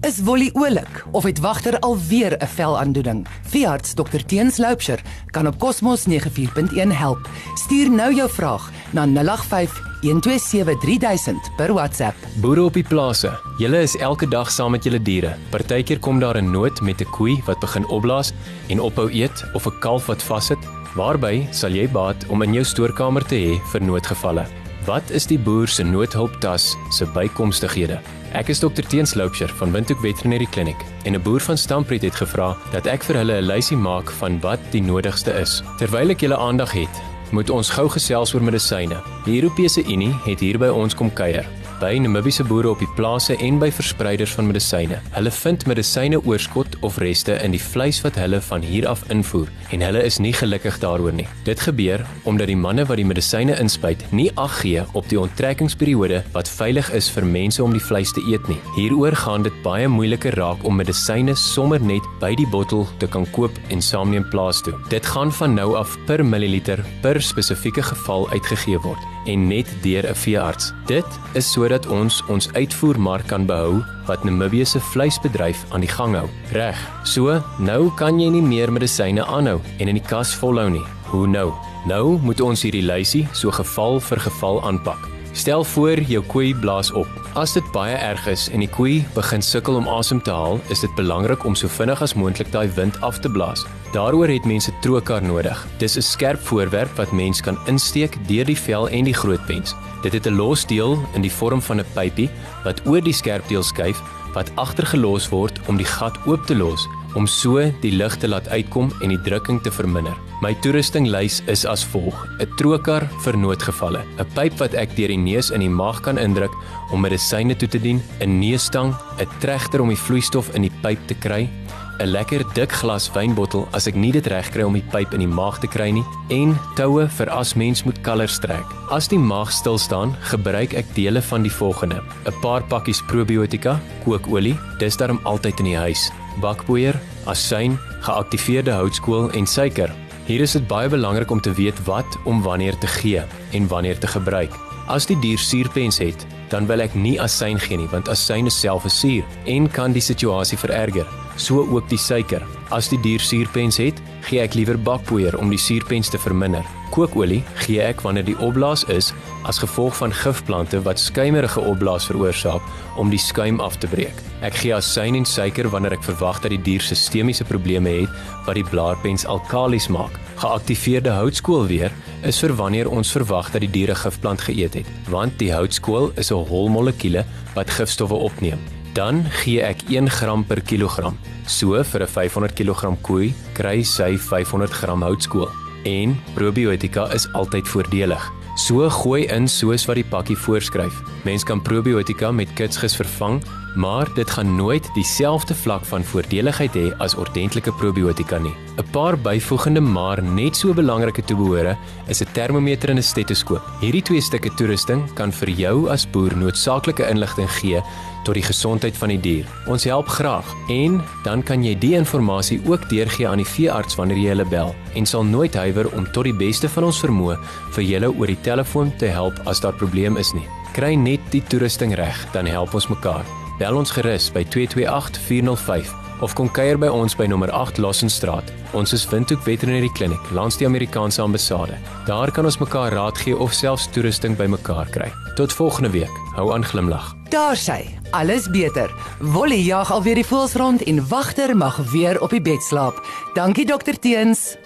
Is Wolly oulik of het wagter alweer 'n velaandoening? Veearts Dr Teens Loupsher kan op Cosmos 94.1 help. Stuur nou jou vraag na 085 1273000 per WhatsApp. Boere op die plase, julle is elke dag saam met julle diere. Partykeer kom daar 'n nood met 'n koei wat begin opblaas en ophou eet of 'n kalf wat vassit. Waarby sal jy baat om in jou stoorkamer te hê vir noodgevalle? Wat is die boer se noodhulptas se bykomstighede? Ek is Dr Teens Loupsher van Windhoek Veterinary Clinic en 'n boer van Stampriet het gevra dat ek vir hulle 'n lysie maak van wat die nodigste is. Terwyl ek julle aandag het, moet ons gou gesels oor medisyne. Die Europese Unie het hier by ons kom kuier by Namibiese boere op die plase en by verspreiders van medisyne. Hulle vind medisyne oorskot of reste in die vleis wat hulle van hier af invoer en hulle is nie gelukkig daaroor nie. Dit gebeur omdat die manne wat die medisyne inspuit nie ag gee op die onttrekkingsperiode wat veilig is vir mense om die vleis te eet nie. Hieroor gaan dit baie moeiliker raak om medisyne sommer net by die bottel te kan koop en saamneem plaas toe. Dit gaan van nou af per milliliter per spesifieke geval uitgegee word en net deur 'n veearts. Dit is sodat ons ons uitvoermark kan behou wat Namibië se vleisbedryf aan die gang hou. Reg. So, nou kan jy nie meer medisyne aanhou en in die kas volhou nie. Hoe nou? Nou moet ons hierdie lysie so geval vir geval aanpak. Stel voor jou koei blaas op. As dit baie erg is en die koei begin sukkel om asem te haal, is dit belangrik om so vinnig as moontlik daai wind af te blaas. Daaroor het mense trokar nodig. Dis 'n skerp voorwerp wat mens kan insteek deur die vel en die groot pens. Dit het 'n losdeel in die vorm van 'n pypie wat oor die skerp deel skuif wat agtergelos word om die gat oop te los om so die lug te laat uitkom en die drukking te verminder. My toerustinglys is as volg: 'n trokar vir noodgevalle, 'n pyp wat ek deur die neus in die maag kan indruk om medisyne toe te dien, 'n neusstang, 'n tregter om die vloeistof in die pyp te kry, 'n lekker dik glas wynbottel as ek nie dit reg kry om die pyp in die maag te kry nie. En toue vir as mens moet kalers trek. As die maag stil staan, gebruik ek dele van die volgende: 'n paar pakkies probiotika, kookolie, dis darm altyd in die huis, bakpoeier, asyn, geaktiveerde houtskool en suiker. Hier is dit baie belangrik om te weet wat om wanneer te gee en wanneer te gebruik. As die dier suurpens het, dan wil ek nie asyn gee nie want asyn is self 'n suur en kan die situasie vererger so ook die suiker. As die dier suurpens het, gee ek liewer bakpoeier om die suurpens te verminder. Kookolie gee ek wanneer die opblaas is as gevolg van gifplante wat skuimerige opblaas veroorsaak om die skuim af te breek. Ek gee asyn en suiker wanneer ek verwag dat die dier sistemiese probleme het wat die blaarpens alkalies maak. Geaktiveerde houtskool weer is vir wanneer ons verwag dat die diere gifplant geëet het, want die houtskool is 'n hol molekuule wat gifstowwe opneem dan gee ek 1 gram per kilogram. So vir 'n 500 kg koei kry sy 500 gram houtskool. En probiotika is altyd voordelig. So gooi in soos wat die pakkie voorskryf. Mens kan probiotika met kitsgis vervang, maar dit gaan nooit dieselfde vlak van voordeligheid hê as ordentlike probiotika nie. 'n Paar byvoegende maar net so belangrike toebehore is 'n termometer en 'n stetoskoop. Hierdie twee stukke toerusting kan vir jou as boer noodsaaklike inligting gee tot die gesondheid van die dier. Ons help graag en dan kan jy die inligting ook deurgee aan die veearts wanneer jy hulle bel en sal nooit huiwer om tot die beste van ons vermoë vir julle oor die telefoon te help as daar probleem is nie. Kry net die toerusting reg, dan help ons mekaar. Bel ons gerus by 228 405 of kom kuier by ons by nommer 8 Lossenstraat. Ons is Windhoek Veterinary Clinic langs die Amerikaanse ambassade. Daar kan ons mekaar raad gee of selfs toerusting bymekaar kry. Tot volgende week. Hou aan glimlag. Daar sê, alles beter. Wolly jag alweer die voels rond en wagter mag weer op die bed slaap. Dankie dokter Teens.